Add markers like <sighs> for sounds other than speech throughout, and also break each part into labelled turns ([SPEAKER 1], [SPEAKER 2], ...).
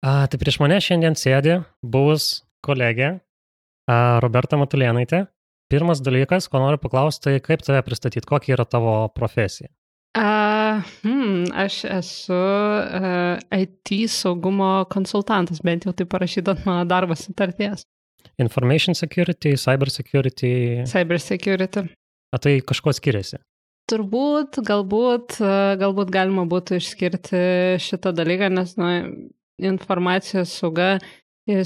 [SPEAKER 1] A, tai prieš mane šiandien sėdi buvus kolegė a, Roberta Matulėnaitė. Pirmas dalykas, ko noriu paklausti, tai kaip tave pristatyti, kokia yra tavo profesija?
[SPEAKER 2] Uh, hmm, aš esu uh, IT saugumo konsultantas, bent jau tai parašyta ant mano darbo sutarties.
[SPEAKER 1] Information security, cyber security.
[SPEAKER 2] Cyber security.
[SPEAKER 1] A tai kažkuo skiriasi?
[SPEAKER 2] Turbūt, galbūt, galbūt galima būtų išskirti šitą dalyką, nes nu, informacijos sauga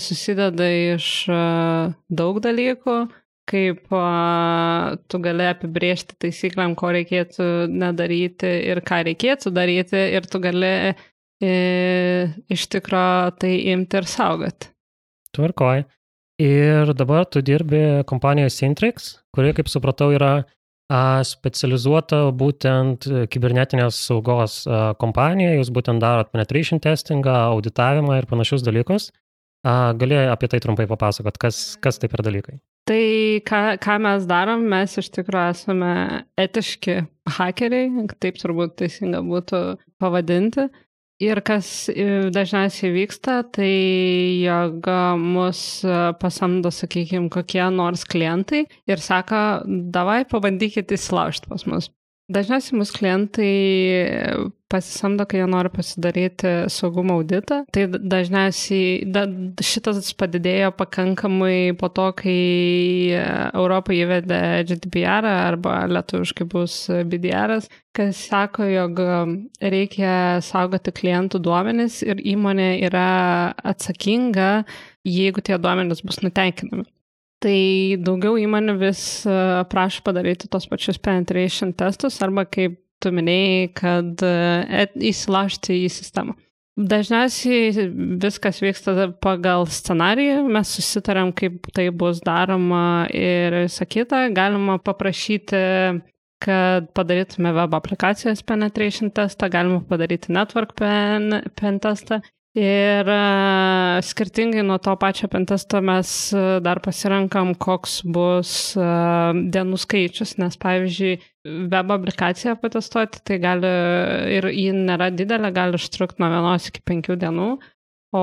[SPEAKER 2] susideda iš daug dalykų, kaip tu gali apibriežti taisyklėm, ko reikėtų nedaryti ir ką reikėtų daryti, ir tu gali iš tikro tai imti ir saugoti.
[SPEAKER 1] Tvarkoj. Ir dabar tu dirbi kompanijoje Sintrix, kuri, kaip supratau, yra specializuota būtent kibernetinės saugos kompanija. Jūs būtent darot penetration testingą, auditavimą ir panašius dalykus. Galėjai apie tai trumpai papasakot, kas, kas tai per dalykai?
[SPEAKER 2] Tai ką, ką mes darom, mes iš tikrųjų esame etiški hakeriai, taip turbūt teisinga būtų pavadinti. Ir kas e, dažniausiai vyksta, tai jog mus e, pasamdo, sakykime, kokie nors klientai ir sako, davai pabandykite įsilaužti pas mus. Dažniausiai mūsų klientai pasisamdo, kai jie nori pasidaryti saugumo auditą. Tai dažniausiai da, šitas padidėjo pakankamai po to, kai Europą įvedė GDPR arba lietuviškai bus BDR, kas sako, jog reikia saugoti klientų duomenis ir įmonė yra atsakinga, jeigu tie duomenys bus nutenkinami. Tai daugiau įmonių vis e, prašo padaryti tos pačius penetration testus arba kaip tu minėjai, kad e, įsilaužti į sistemą. Dažniausiai viskas vyksta pagal scenarijų, mes susitarėm, kaip tai bus daroma ir visą kitą. Galima paprašyti, kad padarytume web aplikacijos penetration testą, galima padaryti network pen, pen testą Ir uh, skirtingai nuo to pačio pentesto mes uh, dar pasirenkam, koks bus uh, dienų skaičius, nes pavyzdžiui, web aplikaciją patestuoti, tai gali ir ji nėra didelė, gali užtrukti nuo vienos iki penkių dienų, o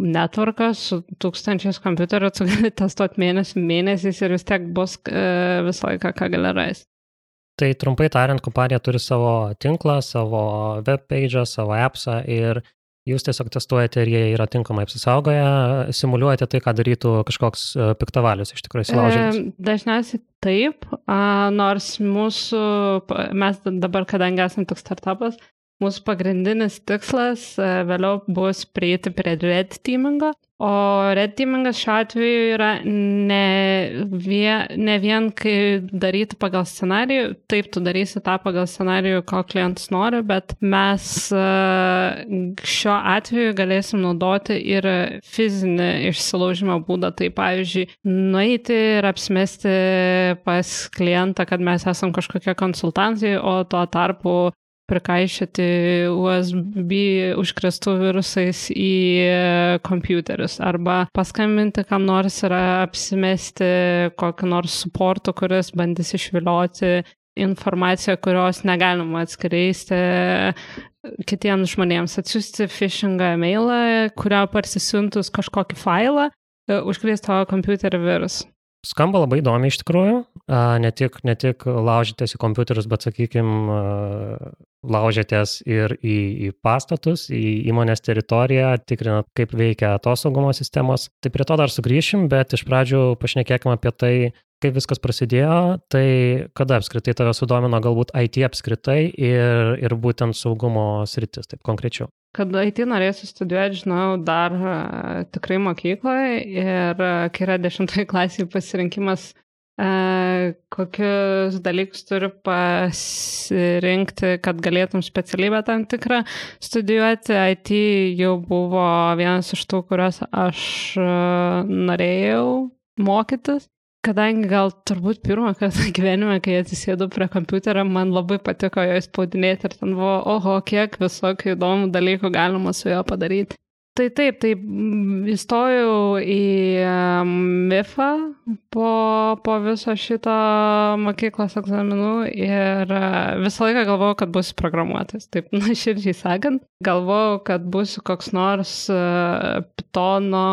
[SPEAKER 2] networkas su tūkstančiais kompiuterių tu gali testuoti mėnesį, mėnesiais ir vis tiek bus visą laiką, ką gali rasti.
[SPEAKER 1] Tai trumpai tariant, kompanija turi savo tinklą, savo web page, savo appsą ir Jūs tiesiog testuojate, ar jie yra tinkamai apsisaugoję, simuliuojate tai, ką darytų kažkoks e, piktavalius iš tikrųjų įsilaužęs.
[SPEAKER 2] Dažniausiai taip, nors mūsų, mes dabar, kadangi esame toks startupas, Mūsų pagrindinis tikslas e, vėliau bus prieiti prie red teamingo, o red teamingas šiuo atveju yra ne vien, ne vien kai daryti pagal scenarijų, taip tu darysi tą pagal scenarijų, ko klientas nori, bet mes e, šiuo atveju galėsim naudoti ir fizinį išsilaužimo būdą. Tai pavyzdžiui, nueiti ir apsimesti pas klientą, kad mes esam kažkokie konsultantai, o tuo tarpu prikaišyti USB užkrestų virusais į kompiuterius arba paskambinti kam nors ir apsimesti kokį nors suportų, kuris bandys išvilioti informaciją, kurios negalima atskleisti kitiems žmonėms. Atsiųsti phishingą mailą, kurio parsisiuntus kažkokį failą, užkrės tavo kompiuterio virusą.
[SPEAKER 1] Skamba labai įdomi iš tikrųjų. Ne tik, ne tik laužytės į kompiuterius, bet, sakykime, laužėtės ir į, į pastatus, į įmonės teritoriją, tikrinat, kaip veikia tos saugumo sistemos. Tai prie to dar sugrįšim, bet iš pradžių pašnekėkime apie tai, kaip viskas prasidėjo, tai kada apskritai tave sudomino galbūt IT apskritai ir, ir būtent saugumo sritis, taip konkrečiau.
[SPEAKER 2] Kad IT norėsiu studijuoti, žinau, dar uh, tikrai mokykloje ir uh, kai yra dešimtai <laughs> klasiai pasirinkimas, uh, kokius dalykus turi pasirinkti, kad galėtum specialybę tam tikrą studijuoti, IT jau buvo vienas iš tų, kuriuos aš norėjau mokytis kadangi gal turbūt pirmą kartą <laughs> gyvenime, kai atsisėdau prie kompiuterio, man labai patiko jo įspaudinėti ir ten buvo, oho, kiek visokių įdomų dalykų galima su juo padaryti. Tai taip, tai įstojau į MIFA po, po viso šito mokyklos egzaminų ir visą laiką galvojau, kad būsiu programuotojas. Taip, <laughs> nuoširdžiai sakant, galvojau, kad būsiu koks nors Pythono,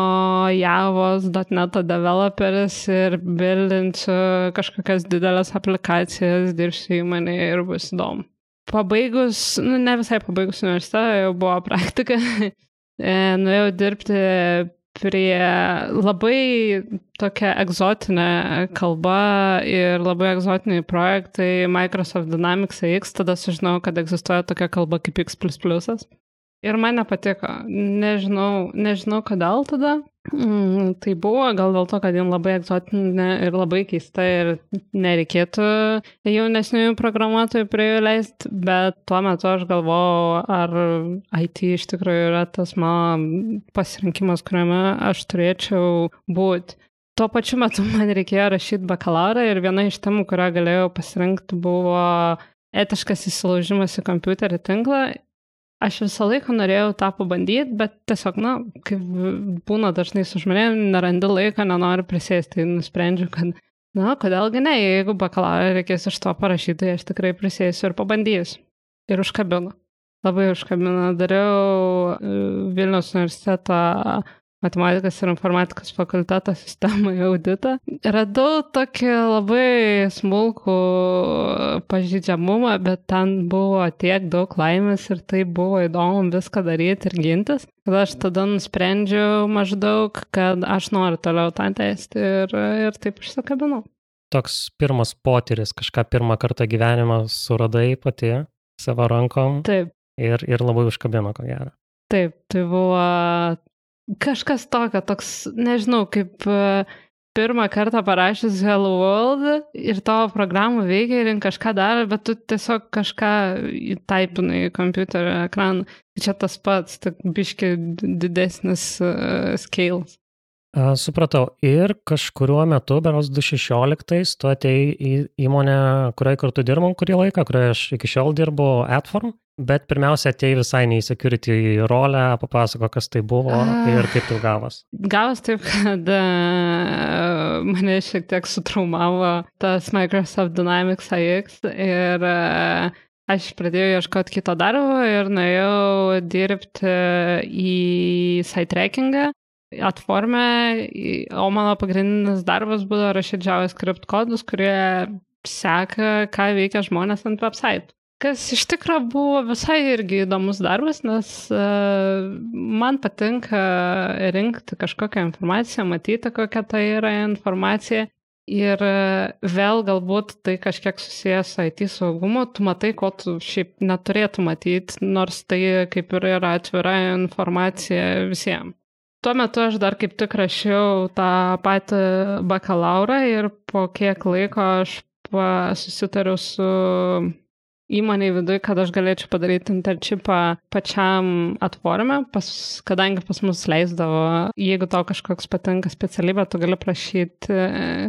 [SPEAKER 2] Javos, .NET developeris ir bildinsiu kažkokias didelės aplikacijas, dirbsiu įmonėje ir bus įdomu. Pabaigus, nu ne visai pabaigus universitetą, jau buvo praktika, E, <laughs> nuėjau dirbti prie labai tokia egzotinė kalba ir labai egzotiniai projektai Microsoft Dynamics AX, tada sužinojau, kad egzistuoja tokia kalba kaip X. Ir man nepatiko. Nežinau, nežinau kodėl tada. Mm, tai buvo gal dėl to, kad jiems labai egzotinė ir labai keista ir nereikėtų jaunesniųjų programuotojų prie jų leisti, bet tuo metu aš galvojau, ar IT iš tikrųjų yra tas mano pasirinkimas, kuriame aš turėčiau būti. Tuo pačiu metu <laughs> man reikėjo rašyti bakalaurą ir viena iš temų, kurią galėjau pasirinkti, buvo etiškas įsilaužimas į kompiuterį tinklą aš visą laiką norėjau tą pabandyti, bet tiesiog, na, kaip būna dažnai su žmonėm, nerandi laiko, nenoriu prisėsti, tai nusprendžiu, kad, na, kodėlgi ne, jeigu bakalauro reikės iš to parašyti, tai aš tikrai prisėsiu ir pabandysiu. Ir užkabinu. Labai užkabinu. Dariau e, Vilniaus universiteto matematikos ir informatikos fakulteto sistemoje auditą. Radau tokį labai smulkų pažydžiamumą, bet ten buvo tiek daug laimės ir tai buvo įdomu viską daryti ir gintis. Kad aš tada nusprendžiau maždaug, kad aš noriu toliau tą tęsti ir, ir taip išsikabinau.
[SPEAKER 1] Toks pirmas potyris, kažką pirmą kartą gyvenimą suradai pati savo rankom.
[SPEAKER 2] Taip.
[SPEAKER 1] Ir, ir labai užkabino, ko gero.
[SPEAKER 2] Taip, tai buvo Kažkas tokio, toks, nežinau, kaip e, pirmą kartą parašęs Hello World ir tavo programų veikia ir kažką daro, bet tu tiesiog kažką įtaipinai į kompiuterio ekraną. Čia tas pats, tik biški didesnis uh, scales.
[SPEAKER 1] Supratau. Ir kažkuriuo metu, beros 2016, tu atei į įmonę, kurioje kartu dirbom kurį laiką, kurioje aš iki šiol dirbu, Adform. Bet pirmiausia, atei visai ne į security rolę, papasako, kas tai buvo ir kaip tai gavos.
[SPEAKER 2] Gavos taip, kad uh, mane šiek tiek sutraumavo tas Microsoft Dynamics AX ir uh, aš pradėjau ieškoti kito darbo ir nuėjau dirbti į site trackingą. Atformę, o mano pagrindinis darbas buvo rašyti JavaScript kodus, kurie seka, ką veikia žmonės ant website kas iš tikrųjų buvo visai irgi įdomus darbas, nes uh, man patinka rinkti kažkokią informaciją, matyti, kokia tai yra informacija. Ir uh, vėl galbūt tai kažkiek susijęs su IT saugumu, tu matai, ko tu šiaip neturėtų matyti, nors tai kaip ir yra atvira informacija visiems. Tuo metu aš dar kaip tik rašiau tą patį bakalaurą ir po kiek laiko aš susitariau su įmoniai viduje, kad aš galėčiau padaryti internshipą pačiam atvorime, pas, kadangi pas mus leisdavo, jeigu tau kažkoks patinka specialybė, tu gali prašyti e,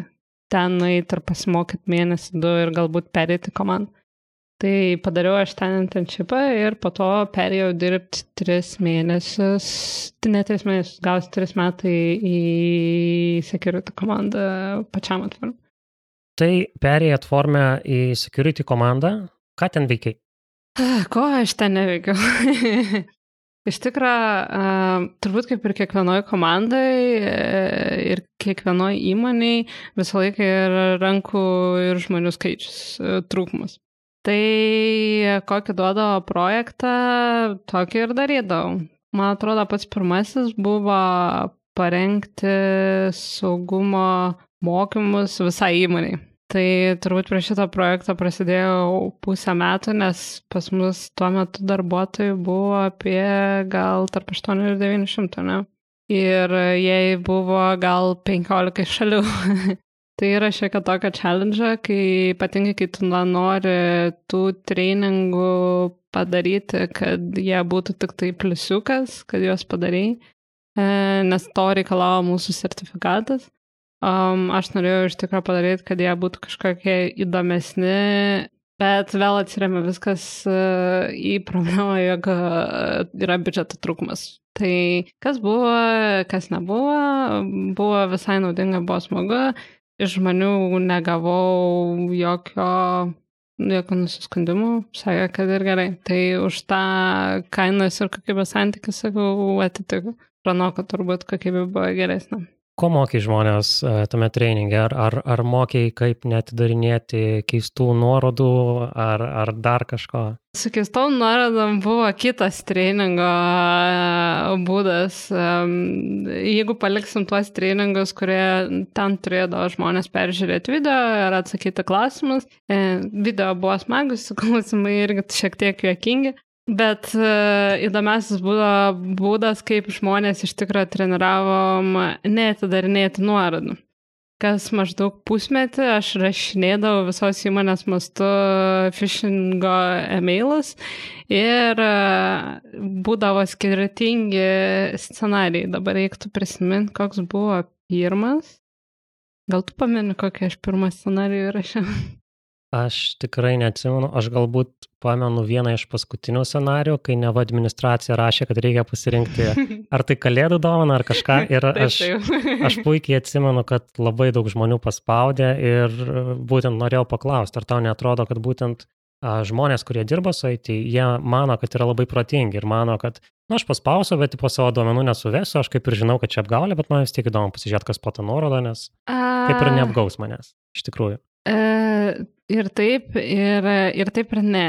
[SPEAKER 2] ten nueiti ir pasimokyti mėnesį, du ir galbūt perėti komandą. Tai padariau aš ten internshipą ir po to perėjau dirbti tris mėnesius, tai ne tris mėnesius, gausi tris metai į security komandą pačiam atvarmą.
[SPEAKER 1] Tai perėjai atformę į security komandą, Ką ten veikiai? <sighs>
[SPEAKER 2] Ko aš ten neveikiau? <laughs> Iš tikrųjų, turbūt kaip ir kiekvienoje komandai ir kiekvienoje įmoniai visą laiką yra rankų ir žmonių skaičius trūkumas. Tai kokį duodavo projektą, tokį ir darydavau. Man atrodo, pats pirmasis buvo parengti saugumo mokymus visai įmoniai. Tai turbūt prie šito projekto prasidėjau pusę metų, nes pas mus tuo metu darbuotojų buvo apie gal tarp 8 ir 900, ne? Ir jie buvo gal 15 šalių. <laughs> tai yra šiek tiek tokio challenge, kai ypatingai, kai tu nori tų treningų padaryti, kad jie būtų tik tai pliusiukas, kad juos padarai, e, nes to reikalavo mūsų sertifikatas. Um, aš norėjau iš tikrųjų padaryti, kad jie būtų kažkokie įdomesni Bet vėl atsiriame viskas e, į problemą, jog e, yra biudžeto trūkumas. Tai kas buvo, kas nebuvo, buvo visai naudinga, buvo smagu. Iš žmonių negavau jokio, jokio nusiskundimų, sakė, kad ir gerai. Tai už tą kainos ir kokybės santykį, sakau, atitiko. Pranoko turbūt kokybė buvo geresnė.
[SPEAKER 1] Ko mokai žmonės e, tame treninge? Ar, ar, ar mokai, kaip netidarinėti keistų nuorodų, ar, ar dar kažko?
[SPEAKER 2] Su keistom nuorodom buvo kitas treningo e, būdas. Jeigu paliksim tuos treningus, kurie ten turėdavo žmonės peržiūrėti video ir atsakyti klausimus, e, video buvo smagus, klausimai irgi šiek tiek juokingi. Bet uh, įdomiausias būdo, būdas, kaip žmonės iš tikrųjų treniravom neatidarinėti nuorodų. Kas maždaug pusmetį aš rašinėdavau visos įmonės mastu phishingo emailus ir uh, būdavo skirtingi scenarijai. Dabar reiktų prisiminti, koks buvo pirmas. Gal tu pameni, kokį aš pirmą scenarijų rašiau?
[SPEAKER 1] Aš tikrai neatsimenu, aš galbūt pamenu vieną iš paskutinių scenarių, kai neva administracija rašė, kad reikia pasirinkti ar tai kalėdų dovaną ar kažką. <laughs> Ir aš, aš puikiai atsimenu, kad labai daug žmonių paspaudė ir būtent norėjau paklausti, ar tau netrodo, kad būtent žmonės, kurie dirba su IT, jie mano, kad yra labai protingi ir mano, kad, na, aš paspausiu, bet po savo duomenų nesuvesiu, aš kaip ir žinau, kad čia apgaulė, bet man vis tiek įdomu pasižiūrėti, kas po to nuorodo, nes kaip ir neapgaus manęs, iš tikrųjų.
[SPEAKER 2] E, ir taip, ir, ir taip ir ne.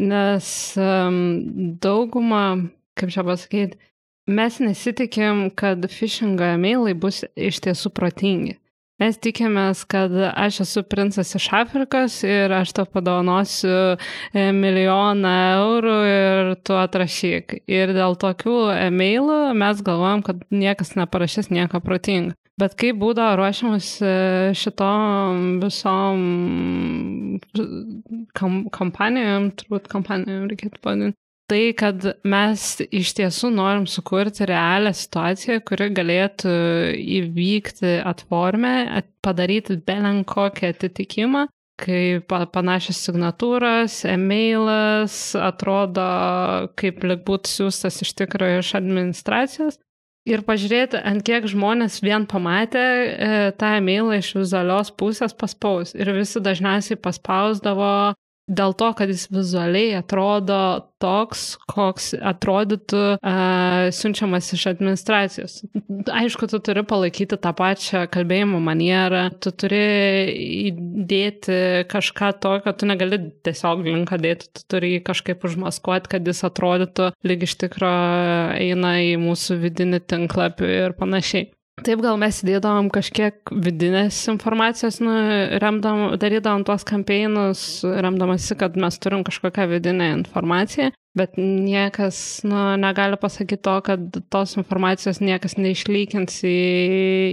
[SPEAKER 2] Nes um, dauguma, kaip čia pasakyti, mes nesitikim, kad phishingo emailai bus iš tiesų protingi. Mes tikimės, kad aš esu princas iš Afrikos ir aš tau padovanosiu e, milijoną eurų ir tu atrašyk. Ir dėl tokių emailų mes galvojam, kad niekas neparašys nieko protingo. Bet kaip būdavo ruošiamas šitom visom kam, kampanijom, turbūt kampanijom reikėtų pavadinti, tai, kad mes iš tiesų norim sukurti realią situaciją, kuri galėtų įvykti atformę, padaryti belen kokį atitikimą, kai panašios signatūros, e-mailas atrodo kaip lik būtų siūstas iš tikrųjų iš administracijos, ir pažiūrėti, ant kiek žmonės vien pamatę e, tą e-mailą iš vizualios pusės paspaus. Ir visi dažniausiai paspausdavo dėl to, kad jis vizualiai atrodo toks, koks atrodytų uh, siunčiamas iš administracijos. Aišku, tu turi palaikyti tą pačią kalbėjimo manierą, tu turi įdėti kažką tokio, tu negali tiesiog linką dėti, tu turi jį kažkaip užmaskuoti, kad jis atrodytų lyg iš tikro eina į mūsų vidinį tinklapį ir panašiai. Taip gal mes įdėdavom kažkiek vidinės informacijos, nu, remdam, darydavom tuos kampeinus, remdamasi, kad mes turim kažkokią vidinę informaciją, bet niekas nu, negali pasakyti to, kad tos informacijos niekas neišlykins į,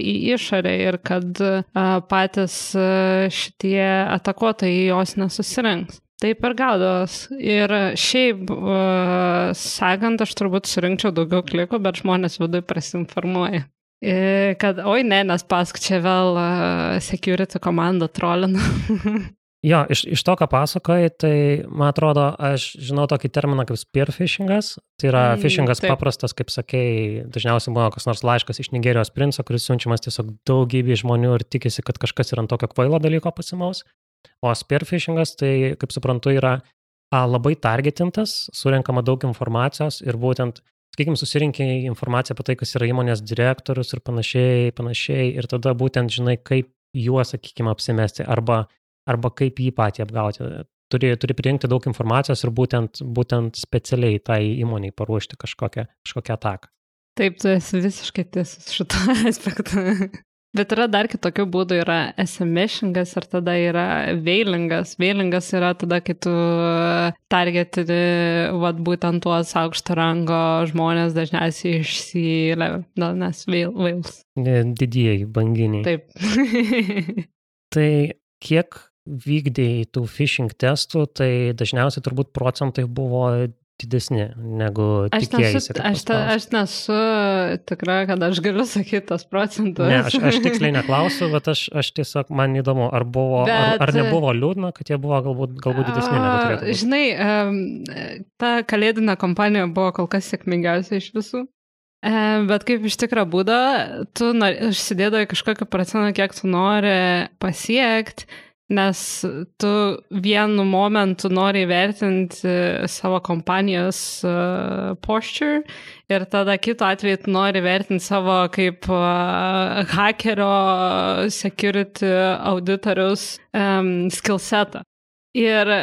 [SPEAKER 2] į išorę ir kad a, patys a, šitie atakuotojai jos nesusirinks. Taip ir gaudos. Ir šiaip, uh, sakant, aš turbūt surinkčiau daugiau klikų, bet žmonės viduje prasinformuoja. Kad, oi ne, nes pask čia vėl uh, security komanda trolina. <laughs>
[SPEAKER 1] jo, iš, iš to, ką pasakoji, tai man atrodo, aš žinau tokį terminą kaip spearfishingas. Tai yra mm, fishingas taip. paprastas, kaip sakei, dažniausiai buvo kas nors laiškas iš Nigerijos princo, kuris siunčiamas tiesiog daugybė žmonių ir tikisi, kad kažkas ir ant tokio kvailo dalyko pasimaus. O spearfishingas, tai kaip suprantu, yra a, labai targetintas, surinkama daug informacijos ir būtent sakykime, susirinkė informaciją apie tai, kas yra įmonės direktorius ir panašiai, panašiai, ir tada būtent žinai, kaip juos, sakykime, apsimesti arba, arba kaip jį patį apgauti. Turi, turi pririnkti daug informacijos ir būtent, būtent specialiai tai įmoniai paruošti kažkokią, kažkokią ataką.
[SPEAKER 2] Taip, tu esi visiškai tiesus šitą <laughs> aspektą. Bet yra dar kitokių būdų, yra SMS-ingas ir tada yra veilingas. Veilingas yra tada, kai tu targetini, vad būtent tuos aukšto rango žmonės dažniausiai iš C-level, nes vails.
[SPEAKER 1] Didieji banginiai.
[SPEAKER 2] Taip. <laughs>
[SPEAKER 1] tai kiek vykdėjai tų phishing testų, tai dažniausiai turbūt procentai buvo didesni negu
[SPEAKER 2] Aš
[SPEAKER 1] tikėjai.
[SPEAKER 2] nesu, aš, ta, aš nesu tikra, kad aš galiu sakyti tos procentus.
[SPEAKER 1] Ne, aš, aš tiksliai neklausiu, bet aš, aš tiesiog man įdomu, ar, buvo, bet, ar, ar nebuvo liūdna, kad jie buvo galbūt, galbūt didesni negu turėtų.
[SPEAKER 2] Žinai, ta kalėdinė kompanija buvo kol kas sėkmingiausia iš visų. Bet kaip iš tikrųjų būda, tu užsidėdavai kažkokią procentą, kiek tu nori pasiekti, nes tu vienu momentu nori įvertinti savo kompanijos uh, posture ir tada kitu atveju tu nori vertinti savo kaip uh, hakerio security auditorius um, skillsetą. Ir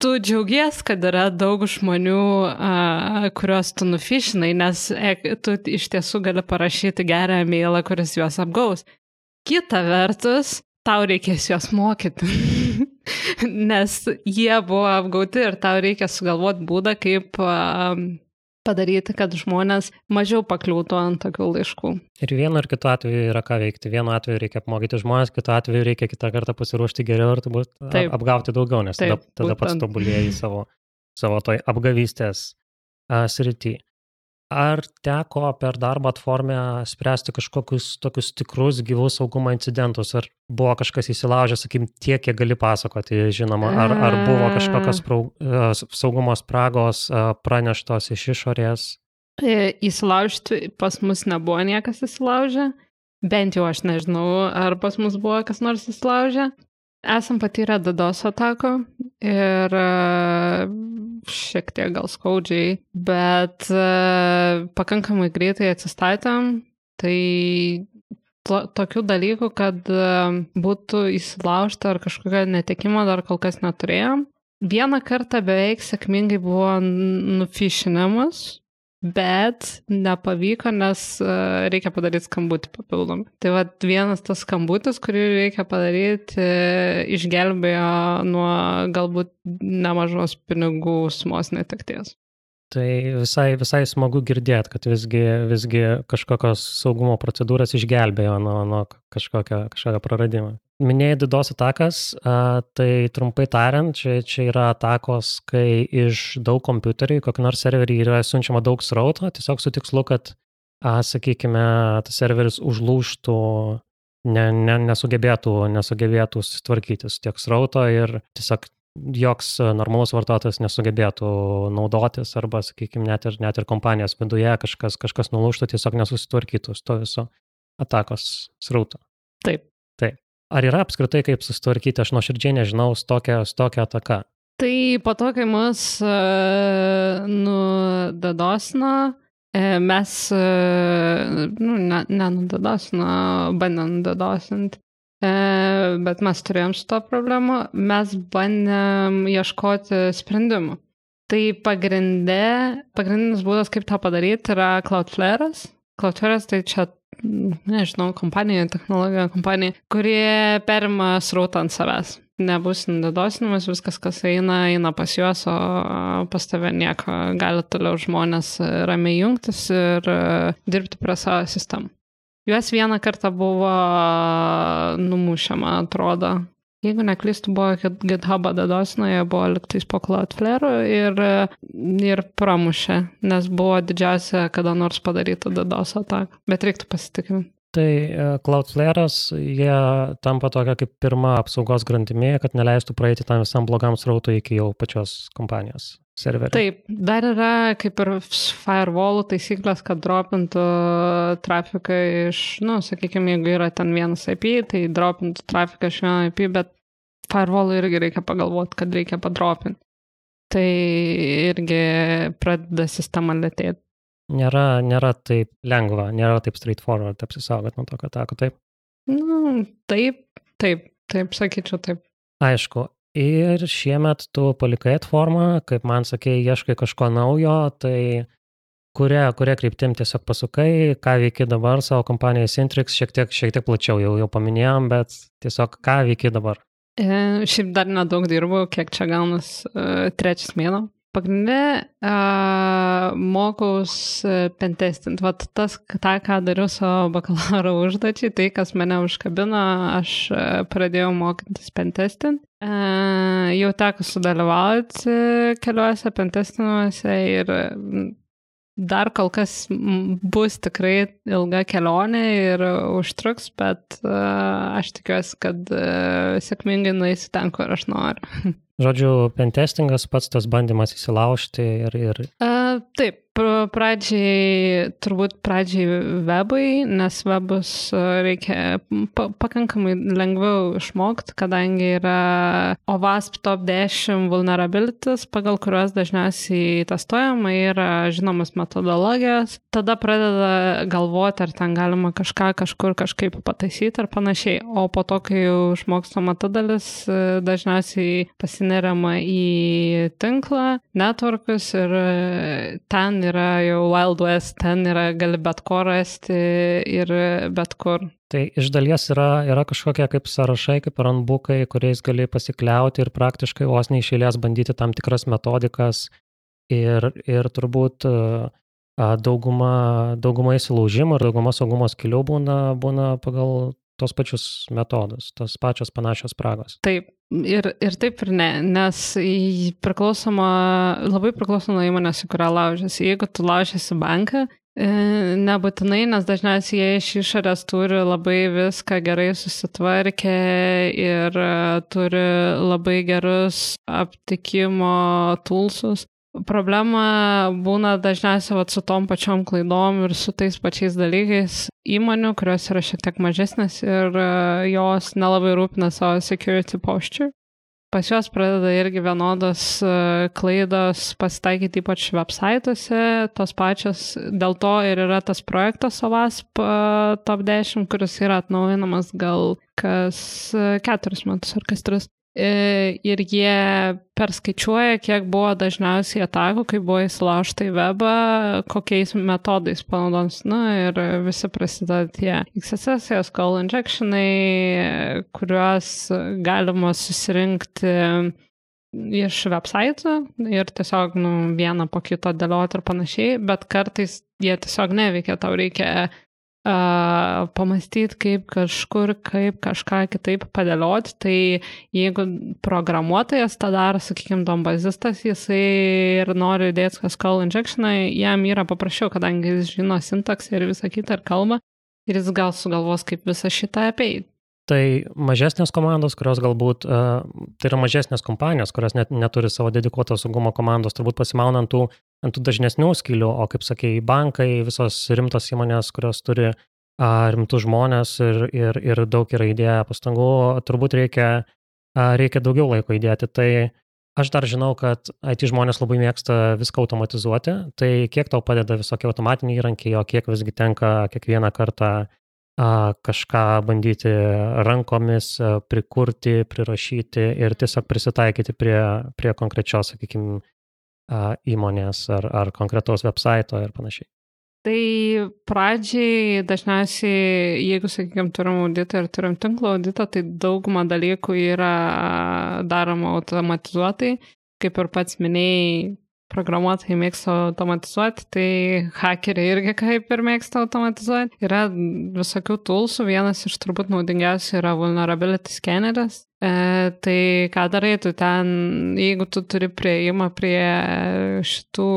[SPEAKER 2] tu džiaugies, kad yra daug žmonių, uh, kuriuos tu nufišinai, nes e, tu iš tiesų gali parašyti gerą mailą, kuris juos apgaus. Kita vertus, tau reikės juos mokyti, <laughs> nes jie buvo apgauti ir tau reikia sugalvoti būdą, kaip padaryti, kad žmonės mažiau pakliūtų ant tokių laiškų.
[SPEAKER 1] Ir vienu ir kitu atveju yra ką veikti. Vienu atveju reikia apmokyti žmonės, kitu atveju reikia kitą kartą pasiruošti geriau ir turbūt Taip. apgauti daugiau, nes Taip, tada, tada pats tobulėjai savo, savo toj apgavystės srity. Ar teko per darbo atformę spręsti kažkokius tokius tikrus gyvus saugumo incidentus? Ar buvo kažkas įsilaužęs, sakykim, tiek, kiek gali pasakoti, žinoma, ar, ar buvo kažkokios praug, e, saugumo spragos e, praneštos iš išorės?
[SPEAKER 2] E, įsilaužti pas mus nebuvo niekas įsilaužę, bent jau aš nežinau, ar pas mus buvo kas nors įsilaužę. Esam patyrę DDoS atako ir e, šiek tiek gal skaudžiai, bet e, pakankamai greitai atsistatėm. Tai to, tokių dalykų, kad e, būtų įsilaužta ar kažkokio netekimo dar kol kas neturėjom. Vieną kartą beveik sėkmingai buvo nufišinamas bet nepavyko, nes e, reikia padaryti skambutį papildomai. Tai va vienas tas skambutis, kurį reikia padaryti, e, išgelbėjo nuo galbūt nemažos pinigų sumos netekties.
[SPEAKER 1] Tai visai, visai smagu girdėti, kad visgi, visgi kažkokios saugumo procedūras išgelbėjo nuo, nuo kažkokio, kažkokio praradimo. Minėjai DDoS atakas, tai trumpai tariant, čia, čia yra atakos, kai iš daug kompiuterių, kokį nors serverį yra siunčiama daug srauto, tiesiog su tikslu, kad, sakykime, tas serveris užlūštų, ne, ne, nesugebėtų, nesugebėtų susitvarkyti su tiek srauto ir tiesiog joks normalus vartotojas nesugebėtų naudotis arba, sakykime, net ir, net ir kompanijos viduje kažkas, kažkas nulūštų, tiesiog nesusitvarkytų su to viso atakos srauto.
[SPEAKER 2] Taip.
[SPEAKER 1] Taip. Ar yra apskritai kaip susitvarkyti, aš nuoširdžiai nežinau, su tokia, su tokia ataka?
[SPEAKER 2] Tai po to, kai mus uh, nudadosino, e, mes, uh, nu, ne, nenudadosino, bandė nudadosinti, bet mes turėjom su to problemu, mes bandėm ieškoti sprendimų. Tai pagrindė, pagrindinis būdas, kaip tą padaryti, yra Cloudflare'as. Cloudflare'as tai čia nežinau, kompanija, technologija kompanija, kurie perima srautą ant savęs. Nebus nedosinimas, viskas, kas eina, eina pas juos, o pas tave nieko. Gali toliau žmonės ramiai jungtis ir dirbti prie savo sistemų. Juos vieną kartą buvo numušę, man atrodo. Jeigu neklystu, buvo GitHub dadosino, jie buvo liktais po Cloudflare ir, ir pramušė, nes buvo didžiausia kada nors padaryta dados ataka. Bet reiktų pasitikrinti.
[SPEAKER 1] Tai Cloudflare'as, jie tampa tokia kaip pirma apsaugos grandimė, kad neleistų praeiti tam visam blogam srautui iki jau pačios kompanijos serverio.
[SPEAKER 2] Taip, dar yra kaip ir firewall taisyklės, kad dropintų trafiką iš, na, nu, sakykime, jeigu yra ten vienas IP, tai dropintų trafiką iš vieno IP, bet firewall irgi reikia pagalvoti, kad reikia padropinti. Tai irgi pradeda sistema lėtėti.
[SPEAKER 1] Nėra, nėra taip lengva, nėra taip straightforward apsisaugoti nuo tokio atako, taip?
[SPEAKER 2] Nu, taip, taip, taip, sakyčiau taip.
[SPEAKER 1] Aišku, ir šiemet tu palikai formą, kaip man sakė, ieškai kažko naujo, tai kuria, kuria kryptim tiesiog pasukai, ką veiki dabar savo kompanijai Sintrix, šiek tiek, šiek tiek plačiau jau, jau paminėjom, bet tiesiog ką veiki dabar?
[SPEAKER 2] E, šiaip dar nedaug dirbu, kiek čia gaunas e, trečias mėno. Pagrindė uh, mokaus pentestint. Vat tas, tą, ką dariau savo bakalauro <laughs> užduočiai, tai, kas mane užkabino, aš pradėjau mokytis pentestint. Uh, jau teko sudalyvauti keliuose pentestinuose ir dar kol kas bus tikrai ilga kelionė ir užtruks, bet uh, aš tikiuosi, kad uh, sėkmingai nueisiu ten, kur aš noriu. <laughs>
[SPEAKER 1] Žodžiu, pentestingas pats tas bandymas įsilaužti ir... ir...
[SPEAKER 2] Uh, taip, Pradžiai, turbūt pradžiai webai, nes webus e, reikia pa pakankamai lengviau išmokti, kadangi yra OVASP top 10 vulnerabilities, pagal kuriuos dažniausiai testuojama yra žinomas metodologijos. Tada pradeda galvoti, ar ten galima kažką kažkur kažkaip pataisyti ar panašiai. O po to, kai jau išmokstama ta dalis, e, dažniausiai pasineriama į tinklą, networkus ir e, ten yra jau Wild West, ten yra, gali bet ko rasti ir bet kur.
[SPEAKER 1] Tai iš dalies yra, yra kažkokie kaip sąrašai, kaip ranbukai, kuriais gali pasikliauti ir praktiškai vos neišėlės bandyti tam tikras metodikas ir, ir turbūt dauguma, dauguma įsilaužimų ir dauguma saugumo skilių būna, būna pagal tos pačius metodus, tos pačios panašios spragos.
[SPEAKER 2] Taip, Ir, ir taip ir ne, nes priklausoma, labai priklauso nuo įmonės, į kurią laužiasi. Jeigu tu laužiasi banką, e, nebūtinai, nes dažniausiai jie iš išorės turi labai viską gerai susitvarkę ir e, turi labai gerus aptikimo tulsus. Problema būna dažniausiai vat, su tom pačiom klaidom ir su tais pačiais dalykais įmonių, kurios yra šiek tiek mažesnės ir uh, jos nelabai rūpina savo security posture. Pas juos pradeda irgi vienodos uh, klaidos pasitaikyti ypač websaituose, tos pačios, dėl to ir yra tas projektas OVASP uh, Top 10, kuris yra atnaujinamas gal kas keturis metus ar kas tris. E, ir jie perskaičiuoja, kiek buvo dažniausiai atakų, kai buvo įsilaužta į webą, kokiais metodais panaudoms. Na ir visi prasideda tie XSS, SQL injectionai, kuriuos galima susirinkti iš website ir tiesiog nu, vieną po kito dėlioti ir panašiai, bet kartais jie tiesiog neveikia, tau reikia pamastyti, kaip kažkur, kaip kažką kitaip padėlioti. Tai jeigu programuotojas tą daro, sakykime, dombazistas, jisai ir nori dėti call injectioną, jam yra paprasčiau, kadangi jis žino sintaksą ir visą kitą ir kalbą, ir jis gal sugalvos, kaip visą šitą apeiti.
[SPEAKER 1] Tai mažesnės komandos, kurios galbūt, tai yra mažesnės kompanijos, kurios net neturi savo dedikuotos saugumo komandos, turbūt pasimauna ant tų, ant tų dažnesnių skylių, o kaip sakėjai, bankai, visos rimtos įmonės, kurios turi rimtus žmonės ir, ir, ir daug yra įdėję pastangų, turbūt reikia, reikia daugiau laiko įdėti. Tai aš dar žinau, kad IT žmonės labai mėgsta viską automatizuoti, tai kiek tau padeda visokie automatiniai įrankiai, o kiek visgi tenka kiekvieną kartą kažką bandyti rankomis prikurti, prirašyti ir tiesiog prisitaikyti prie, prie konkrečios, sakykime, įmonės ar, ar konkretaus websito ir panašiai.
[SPEAKER 2] Tai pradžiai dažniausiai, jeigu, sakykime, turim auditą ir turim tinklo auditą, tai dauguma dalykų yra daroma automatizuotai. Kaip ir pats minėjai, programuotojai mėgsta automatizuoti, tai hakeriai irgi kaip ir mėgsta automatizuoti. Yra visokių toolsų, vienas iš turbūt naudingiausių yra vulnerability scanneris. E, tai ką darai, tu ten, jeigu tu turi prieimą prie šitų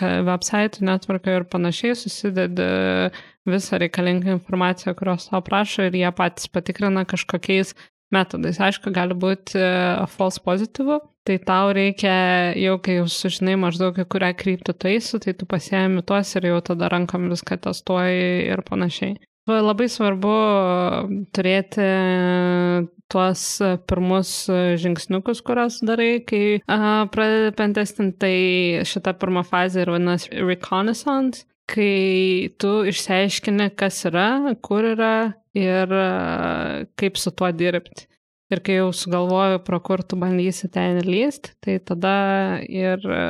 [SPEAKER 2] website, netvarką ir panašiai, susidedi visą reikalingą informaciją, kurios tau prašo ir jie patys patikrina kažkokiais metodais. Aišku, gali būti uh, false positive, tai tau reikia, jau kai jau sužinai maždaug, į kurią kryptį tu eisi, tai tu pasiemi tuos ir jau tada rankom viską testuoji ir panašiai. Labai svarbu turėti tuos pirmus žingsniukus, kuriuos darai, kai pradedi pentestinti, tai šita pirma fazė ir vadinasi reconnaissance, kai tu išsiaiškini, kas yra, kur yra ir kaip su tuo dirbti. Ir kai jau sugalvoju, pro kur tu bandysi ten lysti, tai tada ir e,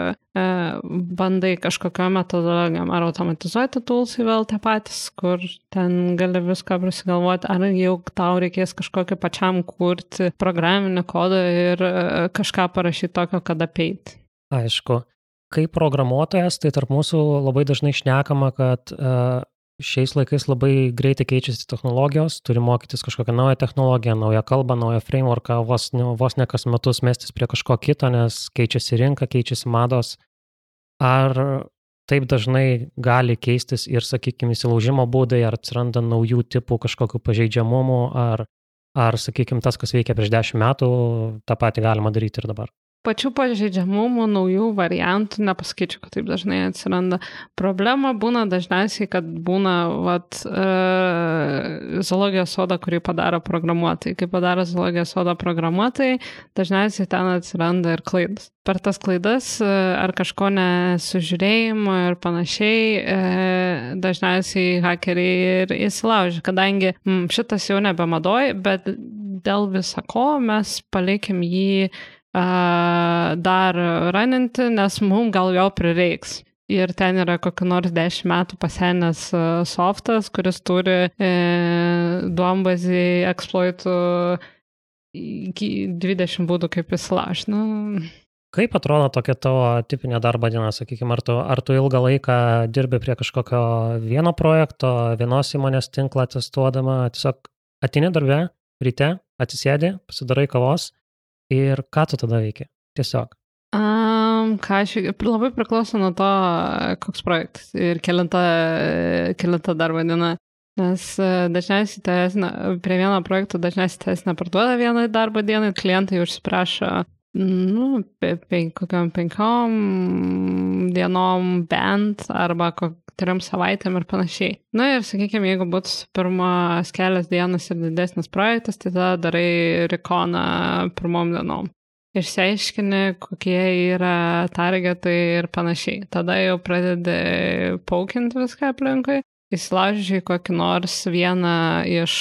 [SPEAKER 2] bandai kažkokio metodologijom ar automatizuoti toolsai vėl tie patys, kur ten gali viską prisigalvoti, ar jau tau reikės kažkokio pačiam kurti programinį kodą ir e, kažką parašyti tokio, kad apeiti.
[SPEAKER 1] Aišku, kaip programuotojas, tai tarp mūsų labai dažnai šnekama, kad uh, šiais laikais labai greitai keičiasi technologijos, turi mokytis kažkokią naują technologiją, naują kalbą, naują frameworką, vos, vos ne kas metus mestis prie kažko kito, nes keičiasi rinka, keičiasi mados. Ar taip dažnai gali keistis ir, sakykime, įsilaužimo būdai, ar atsiranda naujų tipų kažkokių pažeidžiamumų, ar, ar sakykime, tas, kas veikia prieš dešimt metų, tą patį galima daryti ir dabar
[SPEAKER 2] pačių pažeidžiamumų, naujų variantų, nepasakyčiau, kad taip dažnai atsiranda. Problema būna dažniausiai, kad būna vat, e, zoologijos soda, kurį padaro programuotojai. Kai padaro zoologijos soda programuotojai, dažniausiai ten atsiranda ir klaidas. Per tas klaidas e, ar kažko nesužiūrėjimo ir panašiai, e, dažniausiai hakeriai ir įsilaužia, kadangi m, šitas jau nebemadoj, bet dėl visako mes palikim jį dar raninti, nes mums gal jo prireiks. Ir ten yra kokiu nors 10 metų pasenęs softas, kuris turi e, duombazį eksploitų 20 būdų, kaip įsilaužti. Nu.
[SPEAKER 1] Kaip atrodo tokia tavo tipinė darbo diena, sakykime, ar tu, ar tu ilgą laiką dirbi prie kažkokio vieno projekto, vienos įmonės tinklą testuodama, tiesiog atini darbę, ryte, atsisėdi, pasidarai kavos Ir ką tu tada veiki? Tiesiog.
[SPEAKER 2] Um, ką aš, labai priklauso nuo to, koks projektas ir kelinta, kelinta darbo diena. Nes e, dažniausiai teisina, prie vieno projekto dažniausiai teisina parduoda vieną darbo dieną, klientai užsiprašo, nu, pe, pe, kokiam penkiom dienom bent arba trim savaitėm ir panašiai. Na ir sakykime, jeigu būtų pirmas kelias dienas ir didesnis projektas, tai tada darai rekoną pirmom dienom. Išsiaiškini, kokie yra targetai ir panašiai. Tada jau pradedi paukinti viską aplinkui, įsilaužiai kokį nors vieną iš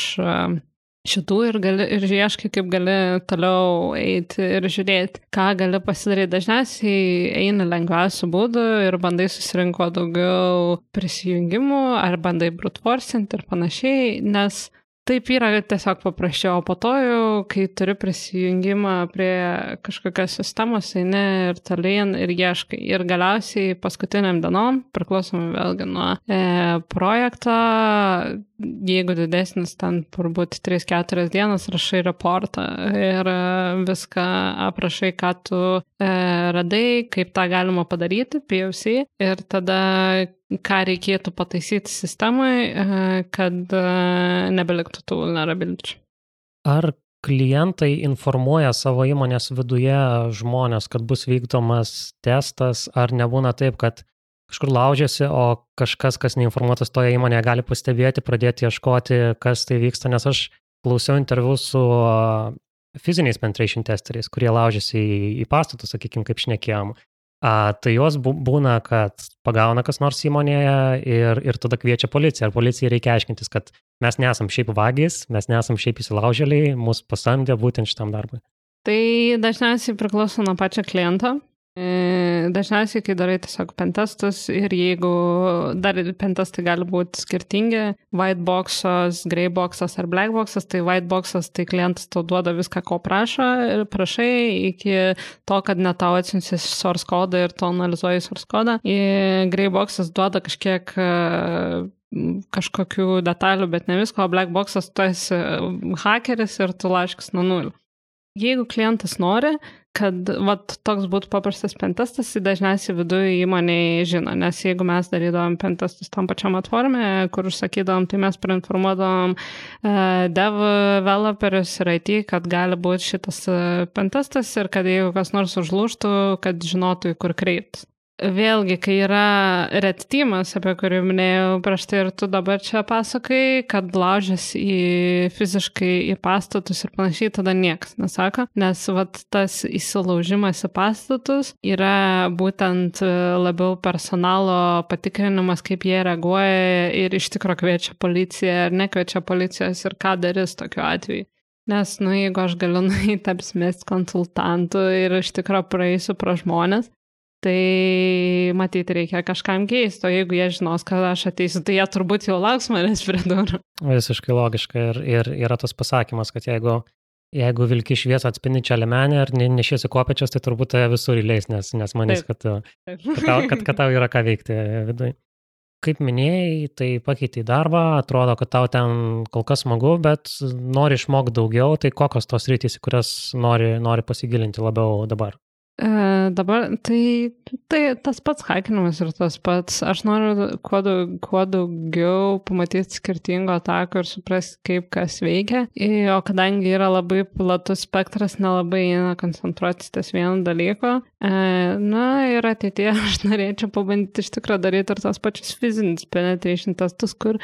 [SPEAKER 2] šitų ir, gali, ir ieškai, kaip gali toliau eiti ir žiūrėti, ką gali pasidaryti. Dažniausiai eina lengviausių būdų ir bandai susirinko daugiau prisijungimų ar bandai brutforsinti ir panašiai, nes Taip yra tiesiog paprasčiau, o po to jau, kai turi prisijungimą prie kažkokios sistemos, eini ir tolyn ir ieškai. Ir galiausiai paskutiniam dienom, priklausomai vėlgi nuo e, projekto, jeigu didesnis, ten turbūt 3-4 dienas rašai raportą ir e, viską aprašai, ką tu e, radai, kaip tą galima padaryti, POC, ir tada ką reikėtų pataisyti sistemai, e, kad e, nebeliktų tų vulnerabiličių.
[SPEAKER 1] Ar klientai informuoja savo įmonės viduje žmonės, kad bus vykdomas testas, ar nebūna taip, kad kažkur laužiasi, o kažkas, kas neinformuotas toje įmonėje, gali pastebėti, pradėti ieškoti, kas tai vyksta, nes aš klausiau interviu su fiziniais penetration testeriais, kurie laužiasi į, į pastatus, sakykime, kaip šnekėjom. A, tai jos būna, kad pagauna kas nors įmonėje ir, ir tada kviečia policiją. Ar policijai reikia aiškintis, kad mes nesam šiaip vagys, mes nesam šiaip įsilaužėliai, mus pasamdė būtent šitam darbui.
[SPEAKER 2] Tai dažniausiai priklauso nuo pačio kliento. E, dažniausiai, kai darai tiesiog pentestus ir jeigu dar pentestai gali būti skirtingi, white boxas, grey boxas ar black boxas, tai white boxas tai klientas tau duoda viską, ko prašo ir prašai iki to, kad net tau atsiunsis source kodą ir tu analizuoji source kodą. Grey boxas duoda kažkiek e, kažkokių detalių, bet ne visko, o black boxas tu esi hakeris ir tu laiškas nuo nulio. Jeigu klientas nori, kad vat, toks būtų paprastas pentestas, tai dažniausiai viduje įmonėje žino, nes jeigu mes darydavom pentestus tam pačiam atformė, kur užsakydom, tai mes prainformuodavom uh, developerius ir IT, kad gali būti šitas uh, pentestas ir kad jeigu kas nors užlūštų, kad žinotų, į kur kreiptis. Vėlgi, kai yra red teamas, apie kurį minėjau prieš tai ir tu dabar čia pasakai, kad laužės į fiziškai į pastatus ir panašiai, tada niekas nesako, nes vat, tas įsilaužimas į pastatus yra būtent labiau personalo patikrinimas, kaip jie reaguoja ir iš tikrųjų kviečia policiją ar nekviečia policijos ir ką darys tokiu atveju. Nes, nu, jeigu aš galiu nueiti apsimesti konsultantų ir iš tikrųjų praeisiu pro žmonės, tai matyti reikia kažkam keisto. Jeigu jie žinos, kad aš ateisiu, tai jie turbūt jau lauks manęs prie durų.
[SPEAKER 1] Visiškai logiška ir, ir yra tas pasakymas, kad jeigu, jeigu vilki šviesą atspindinčią lemenę ar nešiesi kopečias, tai turbūt tave visur įleis, nes, nes manys, kad, kad, tau, kad, kad tau yra ką veikti viduje. Kaip minėjai, tai pakeitė darbą, atrodo, kad tau ten kol kas smagu, bet nori išmokti daugiau, tai kokios tos rytys, į kurias nori, nori pasigilinti labiau dabar?
[SPEAKER 2] E, dabar tai, tai tas pats hakinimas ir tas pats. Aš noriu kuo, daug, kuo daugiau pamatyti skirtingo atako ir suprasti, kaip kas veikia. O kadangi yra labai platus spektras, nelabai eina koncentruotis ties vieno dalyko. E, na ir ateityje <laughs> aš norėčiau pabandyti iš tikrųjų daryti ir tos pačius fizinius penetration testus, kur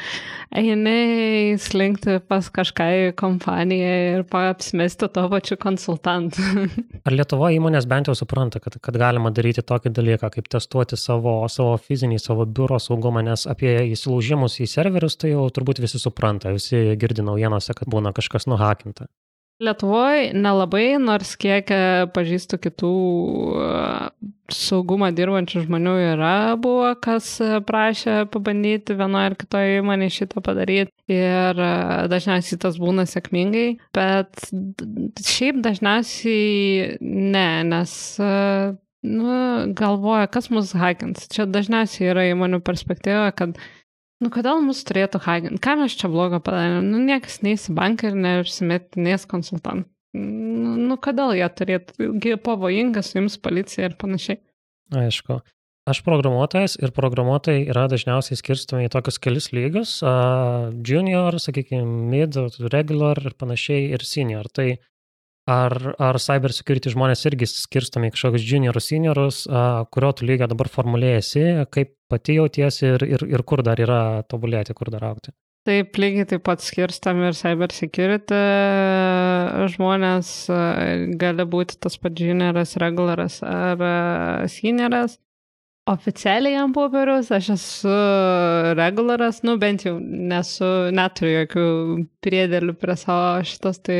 [SPEAKER 2] eini slinkti pas kažką į kompaniją ir apsimesti to pačiu konsultantu. <laughs>
[SPEAKER 1] Ar Lietuvo įmonės bent jau supranta, kad, kad galima daryti tokį dalyką, kaip testuoti savo, savo fizinį, savo biuro saugumą, nes apie įsilaužimus į serverius tai jau turbūt visi supranta, visi girdi naujienose, kad būna kažkas nuhakinta.
[SPEAKER 2] Lietuvoje nelabai, nors kiek e, pažįstu kitų e, saugumą dirbančių žmonių yra buvo, kas e, prašė pabandyti vienoje ar kitoje įmonėje šitą padaryti ir dažniausiai tas būna sėkmingai, bet šiaip dažniausiai ne, nes nu, galvoja, kas mus hakins. Čia dažniausiai yra įmonių perspektyva, kad Nu, kodėl mus turėtų haginti? Ką mes čia blogo padarėme? Nu, niekas neįs į banką ir neužsimetinės konsultantų. Nu, nu, kodėl jie turėtų, pavojingas jums policija ir panašiai.
[SPEAKER 1] Aišku. Aš programuotojas ir programuotojai yra dažniausiai skirstomi į tokius kelius lygius junior, sakykime, mid, regular ir panašiai ir senior. Tai ar, ar cyber security žmonės irgi skirstomi į kažkokius juniorus, seniorus, kurio tu lygio dabar formulėjasi, kaip pati jautiesi ir, ir, ir kur dar yra tobulėti, kur dar aukti.
[SPEAKER 2] Taip, lygiai taip pat skirstami ir cyber security žmonės gali būti tas pats junioras, regularas ar senioras. Oficialiai ant popieriaus aš esu regularas, nu bent jau nesu, neturiu jokių priedėlių prie savo šitos, tai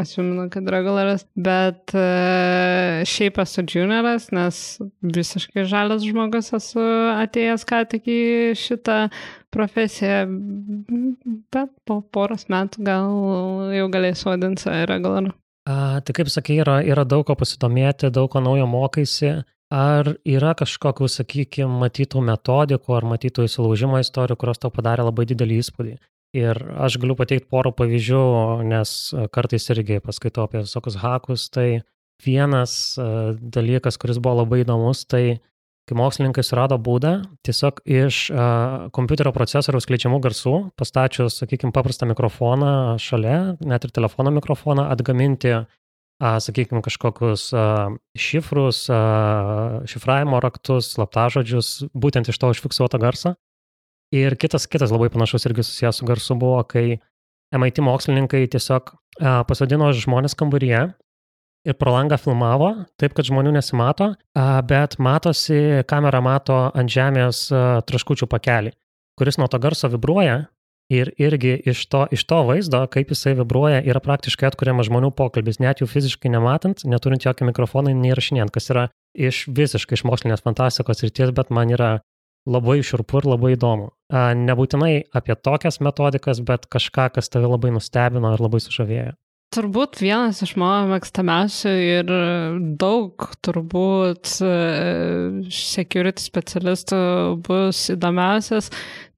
[SPEAKER 2] asuminu, kad regularas, bet uh, šiaip esu junioras, nes visiškai žalias žmogus esu atėjęs ką tik į šitą profesiją, bet po poros metų gal jau galėsiu vadinti save regularu.
[SPEAKER 1] A, tai kaip sakai, yra, yra daug ko pasidomėti, daug ko naujo mokaisi. Ar yra kažkokių, sakykime, matytų metodikų ar matytų įsilaužimo istorijų, kurios tau padarė labai didelį įspūdį? Ir aš galiu pateikti porą pavyzdžių, nes kartais irgi paskaitau apie visokius hakus. Tai vienas dalykas, kuris buvo labai įdomus, tai kai mokslininkai surado būdą tiesiog iš kompiuterio procesoriaus skleidžiamų garsų, pastačius, sakykime, paprastą mikrofoną šalia, net ir telefono mikrofoną, atgaminti sakykime, kažkokius šifrus, šifravimo raktus, slaptažodžius, būtent iš to užfiksuoto garso. Ir kitas, kitas labai panašus irgi susijęs su garsu buvo, kai MIT mokslininkai tiesiog pasodino žmonės kambaryje ir pro langą filmavo, taip kad žmonių nesimato, bet matosi, kamera mato ant žemės traškučių pakelį, kuris nuo to garso vibruoja Ir irgi iš to, iš to vaizdo, kaip jisai vibruoja, yra praktiškai atkuriamas žmonių pokalbis, net jų fiziškai nematant, neturint jokio mikrofono, neįrašinėjant, kas yra iš visiškai iš mokslinės fantastikos ryties, bet man yra labai širpu ir labai įdomu. Nebūtinai apie tokias metodikas, bet kažką, kas tave labai nustebino ir labai sužavėjo.
[SPEAKER 2] Turbūt vienas iš mano mėgstamiausių ir daug turbūt e, security specialistų bus įdomiausias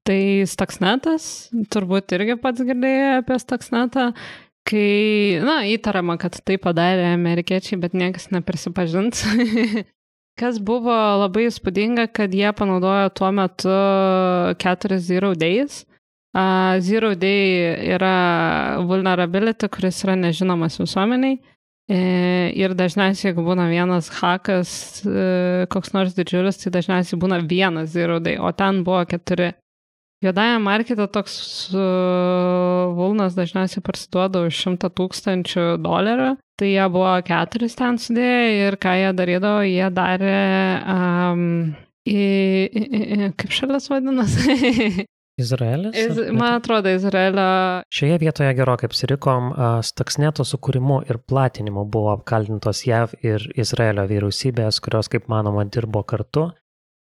[SPEAKER 2] Tai Stuxnetas, turbūt irgi pats girdėjai apie Stuxnetą, kai, na, įtariama, kad tai padarė amerikiečiai, bet niekas neprisipažins. <laughs> Kas buvo labai įspūdinga, kad jie panaudojo tuo metu 4 Zero Days. Uh, zero Day yra vulnerability, kuris yra nežinomas visuomeniai. E, ir dažniausiai, jeigu būna vienas hakas, e, koks nors didžiulis, tai dažniausiai būna vienas Zero Day, o ten buvo keturi. Juodajame markete toks vulnas dažniausiai parsiduoda už 100 tūkstančių dolerių. Tai jie buvo keturis ten sudėję ir ką jie darydavo, jie darė, um, į, į, į, kaip šalis vadinasi? <laughs>
[SPEAKER 1] Izraelis?
[SPEAKER 2] Iz, man atrodo, Izraelio.
[SPEAKER 1] Šioje vietoje gerokai apsirikom, Stuxneto sukūrimu ir platinimu buvo apkaltintos JAV ir Izraelio vyriausybės, kurios, kaip manoma, dirbo kartu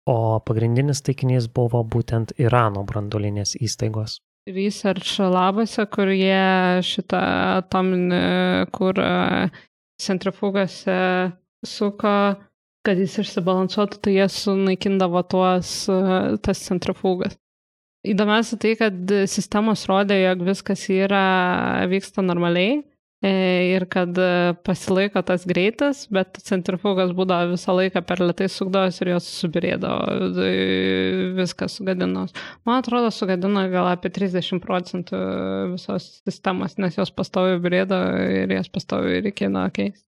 [SPEAKER 1] o pagrindinis taikinys buvo būtent Irano branduolinės įstaigos.
[SPEAKER 2] research labuose, kur jie šitą atominį, kur centrifugose suko, kad jis išsibalansuotų, tai jie sunaikindavo tuos, tas centrifugas. Įdomiausia tai, kad sistemos rodė, jog viskas yra, vyksta normaliai ir kad pasilaiko tas greitas, bet centrifugas būdavo visą laiką per lietai sukdavos ir jos subirėdavo, viskas sugadinos. Man atrodo, sugadino gal apie 30 procentų visos sistemos, nes jos pastovi birėdavo ir jas pastovi reikėjo keisti.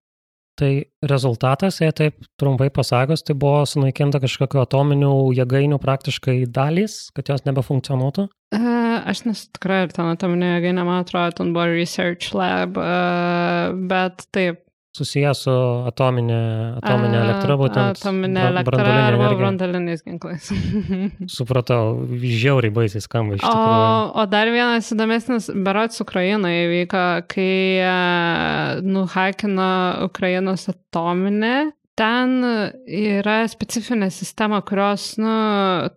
[SPEAKER 1] Tai rezultatas, jei taip trumpai pasakius, tai buvo sunaikinta kažkokiu atominių jėgainių praktiškai dalys, kad jos nebefunkcionuotų?
[SPEAKER 2] Uh, aš nesu tikra, ar ten atominė jėgainė, man atrodo, ten buvo research lab, uh, bet taip,
[SPEAKER 1] susijęs su atominė, atominė elektra, būtent.
[SPEAKER 2] Atominė elektra arba brandaliniais ginklais. <laughs>
[SPEAKER 1] Supratau, žiauriai baisiai skamba iš
[SPEAKER 2] tikrųjų. O, o dar vienas įdomesnis, berots Ukrainoje įvyko, kai uh, nuhakino Ukrainos atominę. Ten yra specifinė sistema, kurios, nu,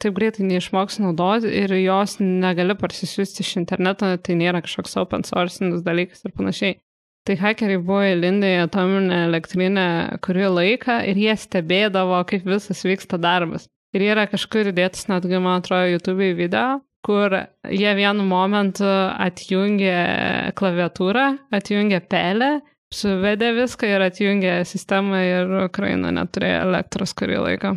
[SPEAKER 2] taip greitai neišmoks naudoti ir jos negali parsisiųsti iš interneto, tai nėra kažkoks open source dalykas ir panašiai. Tai hakeriai buvo įlindę į atominę elektrinę kurį laiką ir jie stebėdavo, kaip visas vyksta darbas. Ir yra kažkur įdėtas netgi, man atrodo, YouTube video, kur jie vienu momentu atjungė klaviatūrą, atjungė pelę, suvedė viską ir atjungė sistemą ir Ukraina neturėjo elektros kurį laiką.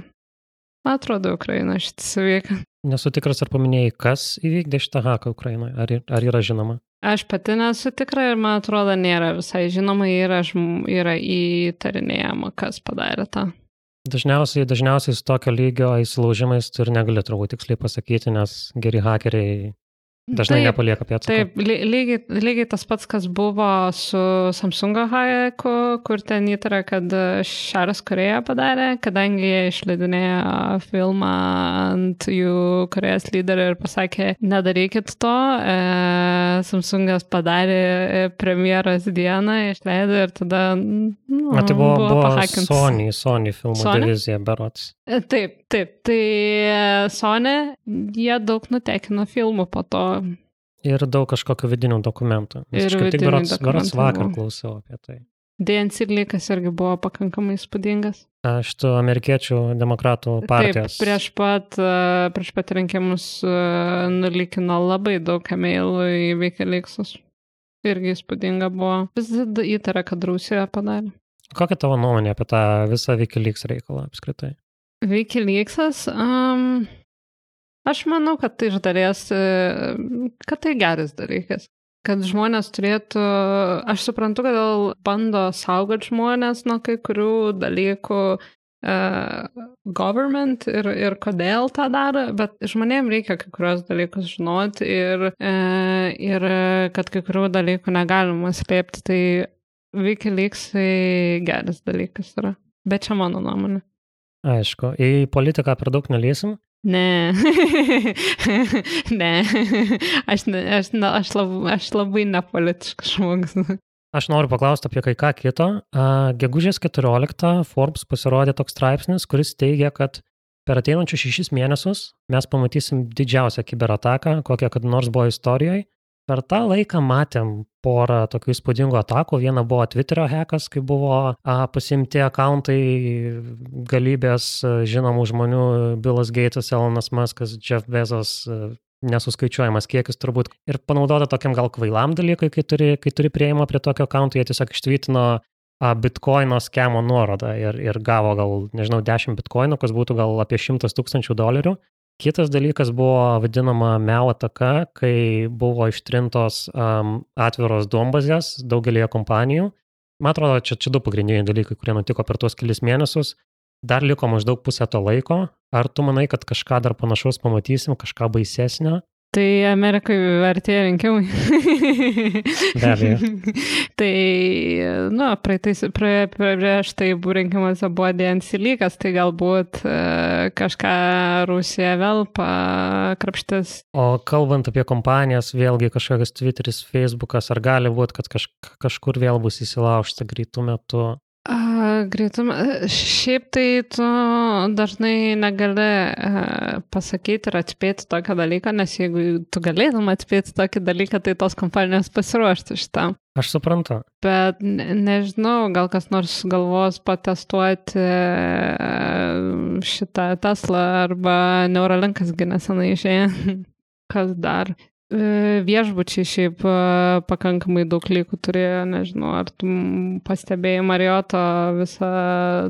[SPEAKER 2] Man atrodo, Ukraina šitas įvyko.
[SPEAKER 1] Nesu tikras, ar paminėjai, kas įvykdė šitą haką Ukrainoje, ar, ar yra žinoma?
[SPEAKER 2] Aš pati nesu tikra ir man atrodo nėra visai žinoma, yra, yra įtarinėjama, kas padarė tą.
[SPEAKER 1] Dažniausiai, dažniausiai su tokio lygio įsilaužimais tu ir negali turbūt tiksliai pasakyti, nes geri hakeriai Dažnai taip, nepalieka pėdsakų.
[SPEAKER 2] Taip, lygiai, lygiai tas pats, kas buvo su Samsungo Hayeku, kur ten įtarė, kad Šiaurės Koreja padarė, kadangi jie išleidinėjo filmą ant jų Korejos lyderio ir pasakė, nedarykit to. E, Samsungas padarė premjeros dieną, išleido ir tada...
[SPEAKER 1] Nu, Na, tai buvo, buvo, buvo Sony, Sony filmų Sony? divizija, berots.
[SPEAKER 2] E, taip, taip. Tai Sony, jie daug nutekino filmų po to.
[SPEAKER 1] Ir daug kažkokių vidinių dokumentų. Nes ir tik berots, berots vakar klausiau apie tai.
[SPEAKER 2] DNC lygas irgi buvo pakankamai įspūdingas.
[SPEAKER 1] Šitų amerikiečių demokratų partijos.
[SPEAKER 2] Taip, prieš pat, e, prieš pat rinkimus nulikino labai daug emailų į Wikileaksus. Irgi įspūdinga buvo. Vis įtarė, kad Rusija padarė.
[SPEAKER 1] Kokia tavo nuomonė apie tą visą Wikileaks reikalą apskritai?
[SPEAKER 2] Wikileaksas, um, aš manau, kad tai iš dalies, e, kad tai geras dalykas. Kad žmonės turėtų, aš suprantu, kad gal bando saugoti žmonės nuo kai kurių dalykų, uh, government ir, ir kodėl tą daro, bet žmonėms reikia kai kurios dalykus žinoti ir, uh, ir kad kai kurių dalykų negalima slėpti, tai Wikileaksai geras dalykas yra. Bet čia mano nuomonė.
[SPEAKER 1] Aišku, į politiką per daug nelysim?
[SPEAKER 2] Ne, <laughs> ne, aš, ne, aš, na, aš, lab, aš labai nepolitiškas žmogus.
[SPEAKER 1] Aš noriu paklausti apie kai ką kito. Gegužės 14 Forbes pasirodė toks straipsnis, kuris teigia, kad per ateinančius šešis mėnesius mes pamatysim didžiausią kiberataką, kokią kad nors buvo istorijoje. Per tą laiką matėm porą tokių įspūdingų atakų. Viena buvo Twitterio hekas, kai buvo a, pasimti akauntai galybės žinomų žmonių - Billas Gates, Elonas Muskas, Jeff Bezos, nesuskaičiuojamas kiekis turbūt. Ir panaudota tokiam gal kvailam dalykui, kai turi, kai turi prieimą prie tokio akaunto, jie tiesiog ištvitino bitkoino skemo nuorodą ir, ir gavo gal, nežinau, 10 bitkoinų, kas būtų gal apie 100 tūkstančių dolerių. Kitas dalykas buvo vadinama MEO ataka, kai buvo ištrintos um, atviros duombazės daugelėje kompanijų. Man atrodo, čia, čia du pagrindiniai dalykai, kurie nutiko per tuos kelius mėnesius. Dar liko maždaug pusę to laiko. Ar tu manai, kad kažką dar panašaus pamatysim, kažką baisesnio?
[SPEAKER 2] Tai Amerikai vertėjo rinkimai.
[SPEAKER 1] Be abejo. <laughs>
[SPEAKER 2] tai, nu, praeitais, prie, prieš tai rinkimuose buvo DNC lygas, tai galbūt e, kažką Rusija vėl pakrapštis.
[SPEAKER 1] O kalbant apie kompanijas, vėlgi kažkokias Twitteris, Facebookas, ar gali būti, kad kaž, kažkur vėl bus įsilaužta greitų metų?
[SPEAKER 2] Greitum, šiaip tai tu dažnai negali pasakyti ir atspėti tokį dalyką, nes jeigu tu galėtum atspėti tokį dalyką, tai tos kompanijos pasiruoštų šitam.
[SPEAKER 1] Aš suprantu.
[SPEAKER 2] Bet ne, nežinau, gal kas nors galvos patestuoti šitą Tesla arba Neuralinkas ginesenai išėję. <laughs> Kas dar? Viešbučiai šiaip e, pakankamai daug lygų turėjo, nežinau, ar tu pastebėjai Marioto visą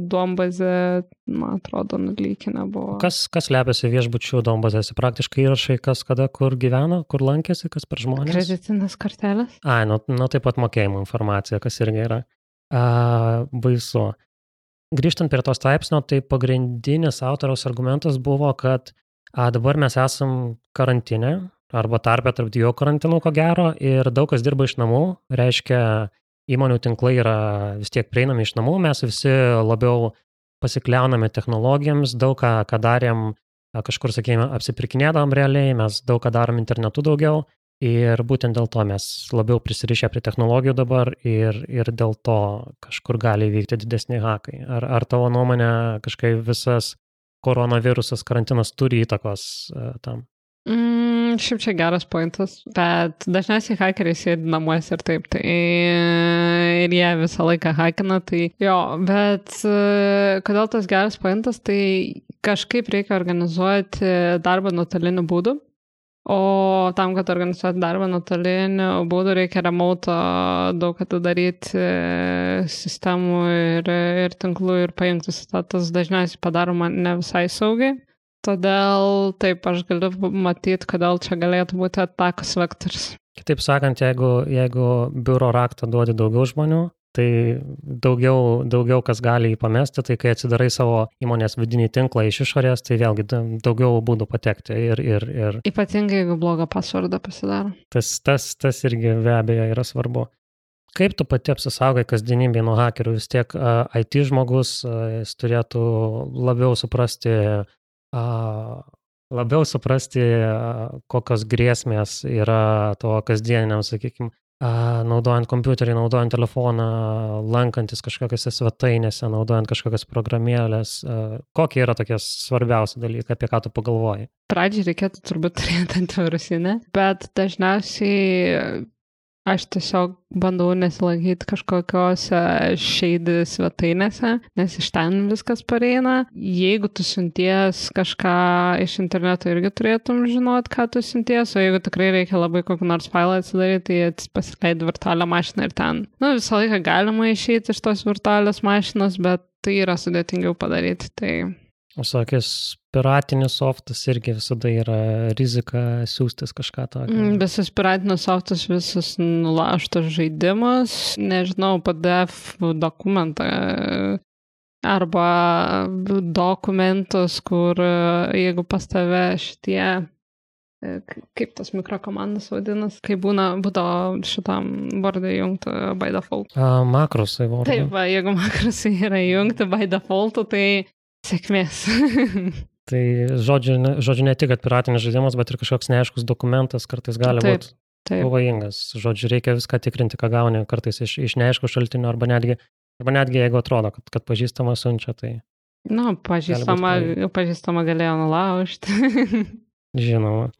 [SPEAKER 2] duombazę, man atrodo, nudlykinę buvo.
[SPEAKER 1] Kas, kas lepiasi viešbučių duombazėse? Praktiškai įrašai, kas kada kur gyveno, kur lankėsi, kas per žmonės?
[SPEAKER 2] Kreditinės kortelės.
[SPEAKER 1] Ai, nu, nu taip pat mokėjimo informacija, kas irgi yra a, baisu. Grįžtant prie to straipsnio, tai pagrindinis autoriaus argumentas buvo, kad a, dabar mes esam karantinė, arba tarpę tarp dviejų karantinų, ko gero, ir daug kas dirba iš namų, reiškia, įmonių tinklai yra vis tiek prieinami iš namų, mes visi labiau pasikliauname technologijoms, daug ką, ką darėm, kažkur, sakykime, apsipirkinėdam realiai, mes daug ką darom internetu daugiau ir būtent dėl to mes labiau prisirišę prie technologijų dabar ir, ir dėl to kažkur gali įvykti didesni hakai. Ar, ar tavo nuomonė kažkaip visas koronavirusas, karantinas turi įtakos tam?
[SPEAKER 2] Mm, šiaip čia geras pointas, bet dažniausiai hakeriai sėdi namuose ir taip, tai ir jie visą laiką hakina, tai jo, bet kodėl tas geras pointas, tai kažkaip reikia organizuoti darbą nuotoliniu būdu, o tam, kad organizuoti darbą nuotoliniu būdu, reikia remoto daug atidaryti sistemų ir, ir tinklų ir pajungti status dažniausiai padaroma ne visai saugiai. Todėl taip aš galiu matyti, kodėl čia galėtų būti atakos vektorius.
[SPEAKER 1] Kitaip sakant, jeigu, jeigu biuro raktą duodi daugiau žmonių, tai daugiau, daugiau kas gali jį pamesti, tai kai atsidarai savo įmonės vidinį tinklą iš išorės, tai vėlgi daugiau būdų patekti. Ir, ir, ir...
[SPEAKER 2] Ypatingai, jeigu blogą pasvardą pasidaro.
[SPEAKER 1] Tas, tas, tas irgi be abejo yra svarbu. Kaip tu pati apsisaugai kasdienybėje nuo hakerių? Vis tiek IT žmogus, jis turėtų labiau suprasti labiau suprasti, kokios grėsmės yra to kasdieniniam, sakykime, naudojant kompiuterį, naudojant telefoną, lankantis kažkokiose svetainėse, naudojant kažkokias programėlės. Kokie yra tokie svarbiausi dalykai, apie ką tu pagalvoji?
[SPEAKER 2] Pradžiai reikėtų turbūt turėti antivirusinę, bet dažniausiai Aš tiesiog bandau nesilankyti kažkokiose šeidį svetainėse, nes iš ten viskas pareina. Jeigu tu siunties kažką iš interneto irgi turėtum žinot, ką tu siunties, o jeigu tikrai reikia labai kokį nors failą atsidaryti, tai pasileidi virtualią mašiną ir ten. Na, nu, visą laiką galima išeiti iš tos virtualios mašinos, bet tai yra sudėtingiau padaryti. Tai
[SPEAKER 1] Sakės, piratinis softas irgi visada yra rizika siūstis kažką tokio.
[SPEAKER 2] Mm, visas piratinis softas, visas nulaštas žaidimas, nežinau, PDF dokumentą arba dokumentus, kur jeigu pas tave šitie kaip tas mikrokomandas vadinasi, kai būna, būdavo šitam vardai jungti by default.
[SPEAKER 1] A, makrosai vardai.
[SPEAKER 2] Taip, va, jeigu makrosai yra jungti by default, tai Sėkmės. <laughs>
[SPEAKER 1] tai žodžiu, žodžiu, ne tik, kad piratinis žaidimas, bet ir kažkoks neaiškus dokumentas kartais gali būti pavojingas. Žodžiu, reikia viską tikrinti, ką gauni kartais iš, iš neaiškų šaltinių arba netgi, arba netgi jeigu atrodo, kad, kad pažįstama siunčia, tai...
[SPEAKER 2] Na, nu, pažįstama, pažįstama galėjo nulaužti. <laughs>
[SPEAKER 1] Žinoma.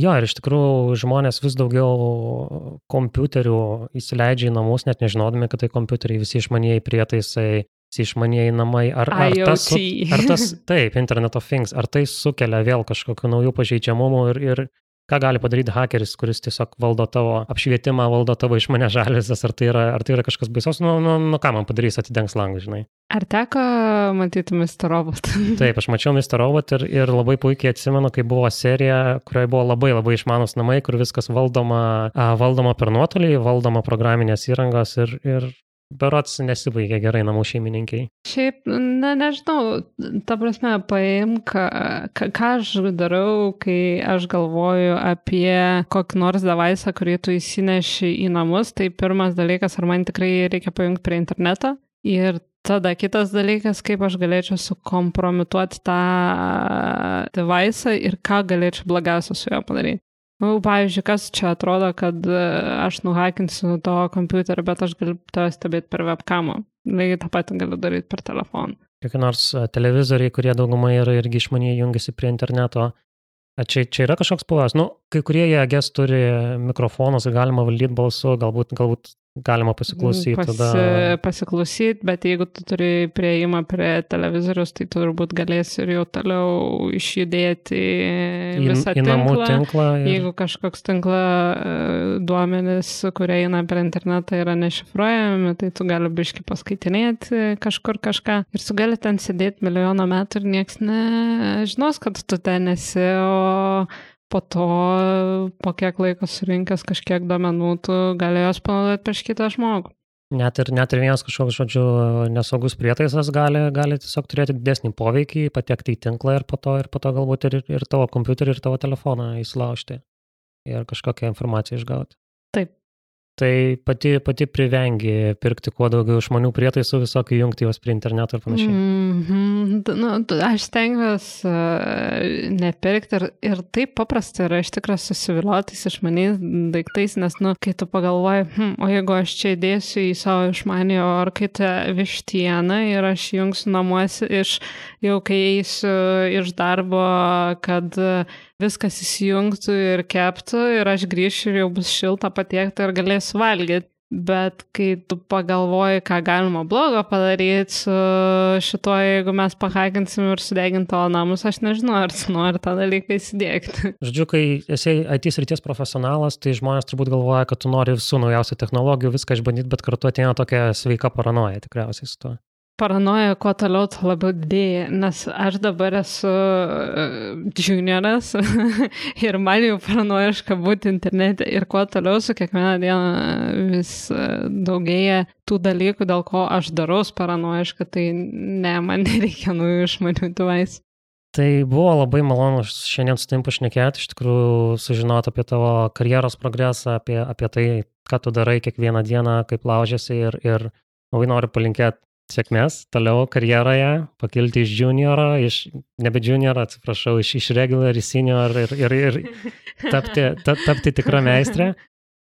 [SPEAKER 1] Jo, ir iš tikrųjų žmonės vis daugiau kompiuterių įsileidžia į namus, net nežinodami, kad tai kompiuteriai, visi išmanieji prietaisai, išmanieji namai, ar, ar, tas, ar tas, taip, Internet of Things, ar tai sukelia vėl kažkokiu naujų pažeidžiamumų ir, ir ką gali padaryti hakeris, kuris tiesiog valdo tavo apšvietimą, valdo tavo išmane žalėzės, ar tai yra, ar tai yra kažkas baisos, nu, nu, nu ką man padarys, atidengs langą, žinai.
[SPEAKER 2] Ar teko matyti Mr. Robot? <laughs>
[SPEAKER 1] Taip, aš mačiau Mr. Robot ir, ir labai puikiai atsimenu, kai buvo serija, kurioje buvo labai labai išmanus namai, kur viskas valdoma, valdoma per nuotolį, valdoma programinės įrangos ir, ir berots nesibaigė gerai namų šeimininkiai.
[SPEAKER 2] Šiaip, na nežinau, ta prasme, paimk, ką, ką aš darau, kai aš galvoju apie kokį nors devaisą, kurį tu įsineši į namus, tai pirmas dalykas, ar man tikrai reikia pajungti prie interneto. Ir tada kitas dalykas, kaip aš galėčiau sukompromituoti tą devaisą ir ką galėčiau blogiausia su juo padaryti. Nu, pavyzdžiui, kas čia atrodo, kad e, aš nuhakinsiu to kompiuterį, bet aš galiu tave stebėti per webkamą. Lygiai tą patį galiu daryti per telefoną.
[SPEAKER 1] Kokie nors e, televizoriai, kurie daugumai yra irgi išmaniai jungiasi prie interneto. Čia, čia yra kažkoks pavojus. Nu, kai kurie jie ges turi mikrofonus galima valdyti balsu, galbūt, galbūt galima pasiklausyti.
[SPEAKER 2] Pasi,
[SPEAKER 1] tada...
[SPEAKER 2] Pasiklausyti, bet jeigu tu turi prieimą prie televizorius, tai tu turbūt galėsi ir jau toliau išjudėti
[SPEAKER 1] į,
[SPEAKER 2] visą
[SPEAKER 1] į
[SPEAKER 2] tinklą.
[SPEAKER 1] namų tinklą. Ir...
[SPEAKER 2] Jeigu kažkoks tinkla e, duomenis, kurie eina per internetą, yra nešifruojami, tai tu gali biški paskaitinėti kažkur kažką ir tu gali ten sėdėti milijoną metų ir nieks nežinos, kad tu ten esi, o po to, po kiek laiko surinkęs kažkiek domenų, tu galėjos panaudoti prieš kitą žmogų.
[SPEAKER 1] Net ir, net ir vienas kažkoks, žodžiu, nesaugus prietaisas gali, gali tiesiog turėti didesnį poveikį, patekti į tinklą ir po to, ir po to galbūt ir, ir tavo kompiuterį, ir tavo telefoną įsilaužti ir kažkokią informaciją išgauti.
[SPEAKER 2] Taip,
[SPEAKER 1] Tai pati, pati privengi pirkti kuo daugiau išmanių prietaisų, visokių jungti juos prie interneto ir panašiai.
[SPEAKER 2] Mm -hmm. nu, aš stengiuosi uh, nepirkti ir, ir taip paprasta yra iš tikrųjų susiviliuotis išmaniais daiktais, nes, nu, kai tu pagalvoji, hm, o jeigu aš čia įdėsiu į savo išmanį orkaitę vištieną ir aš jungsiu namuose iš, jau kai eisiu iš darbo, kad uh, viskas įsijungtų ir keptų ir aš grįšiu ir jau bus šilta patiekta ir galėsiu valgyti. Bet kai tu pagalvoji, ką galima blogo padaryti su šituo, jeigu mes pahakinsim ir sudeginti tavo namus, aš nežinau, ar tu nori tą dalyką įsidėkti. <laughs>
[SPEAKER 1] Žodžiu, kai esi IT srities profesionalas, tai žmonės turbūt galvoja, kad tu nori visų naujausių technologijų, viską išbandyti, bet kartu ateina tokia sveika paranoja tikriausiai su tuo
[SPEAKER 2] paranoja kuo toliau, tuo labiau didėja, nes aš dabar esu uh, junioras <laughs> ir man jau paranojiška būti internete ir kuo toliau su kiekviena diena vis uh, daugėja tų dalykų, dėl ko aš darau paranojiška, tai ne, man nereikia naujų išmanių device.
[SPEAKER 1] Tai buvo labai malonu šiandien su tim pašnekėti, iš tikrųjų sužinoti apie tavo karjeros progresą, apie, apie tai, ką tu darai kiekvieną dieną, kaip laužiasi ir, ir labai noriu palinkėti sėkmės toliau karjeroje, pakilti iš junioro, iš, nebe junioro, atsiprašau, iš, iš regular į senior ir, ir, ir <laughs> tapti, ta, tapti tikrą meistrę.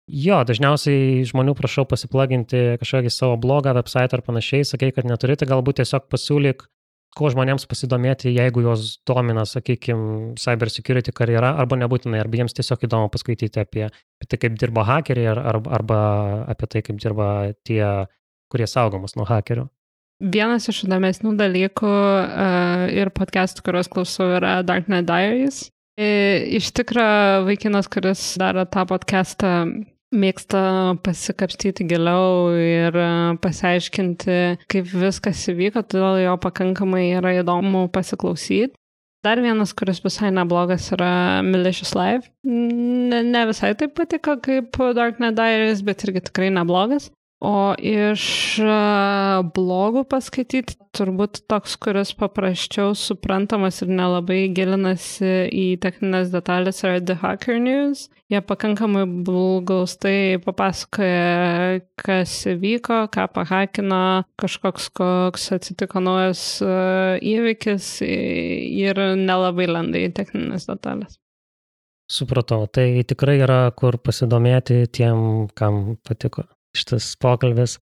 [SPEAKER 1] Jo, dažniausiai žmonių prašau pasiplaginti kažkokį savo blogą, website ar panašiai, sakai, kad neturite, galbūt tiesiog pasiūlyk, ko žmonėms pasidomėti, jeigu juos domina, sakykime, cyber security karjera, arba nebūtinai, arba jiems tiesiog įdomu paskaityti apie, apie tai, kaip dirba hakeriai, ar, arba, arba apie tai, kaip dirba tie, kurie saugomus nuo hakerių.
[SPEAKER 2] Vienas iš įdomesnių dalykų uh, ir podcastų, kuriuos klausau, yra Darknet Diaries. Iš tikrųjų, vaikinas, kuris daro tą podcastą, mėgsta pasikapstyti giliau ir pasiaiškinti, kaip viskas įvyko, todėl jo pakankamai yra įdomu pasiklausyti. Dar vienas, kuris visai neblogas, yra Malicious Live. Ne, ne visai taip patiko kaip Darknet Diaries, bet irgi tikrai neblogas. O iš blogų paskaityti turbūt toks, kuris paprasčiau suprantamas ir nelabai gilinasi į techninės detalės yra The Hacker News. Jie pakankamai glaustai papasakoja, kas vyko, ką pahakino, kažkoks koks atsitiko naujas įvykis ir nelabai lenda į techninės detalės.
[SPEAKER 1] Supratau, tai tikrai yra kur pasidomėti tiem, kam patiko šitas pokalbis.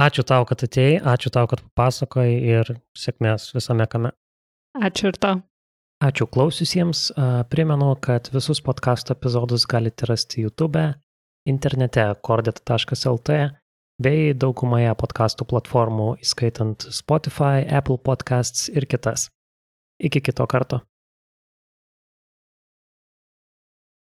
[SPEAKER 1] Ačiū tau, kad atėjai, ačiū tau, kad papasakoji ir sėkmės visame kame.
[SPEAKER 2] Ačiū ir tau.
[SPEAKER 1] Ačiū klausiusiems. Primenu, kad visus podcast epizodus galite rasti YouTube, internete kordet.lt bei daugumoje podcastų platformų, įskaitant Spotify, Apple Podcasts ir kitas. Iki kito karto.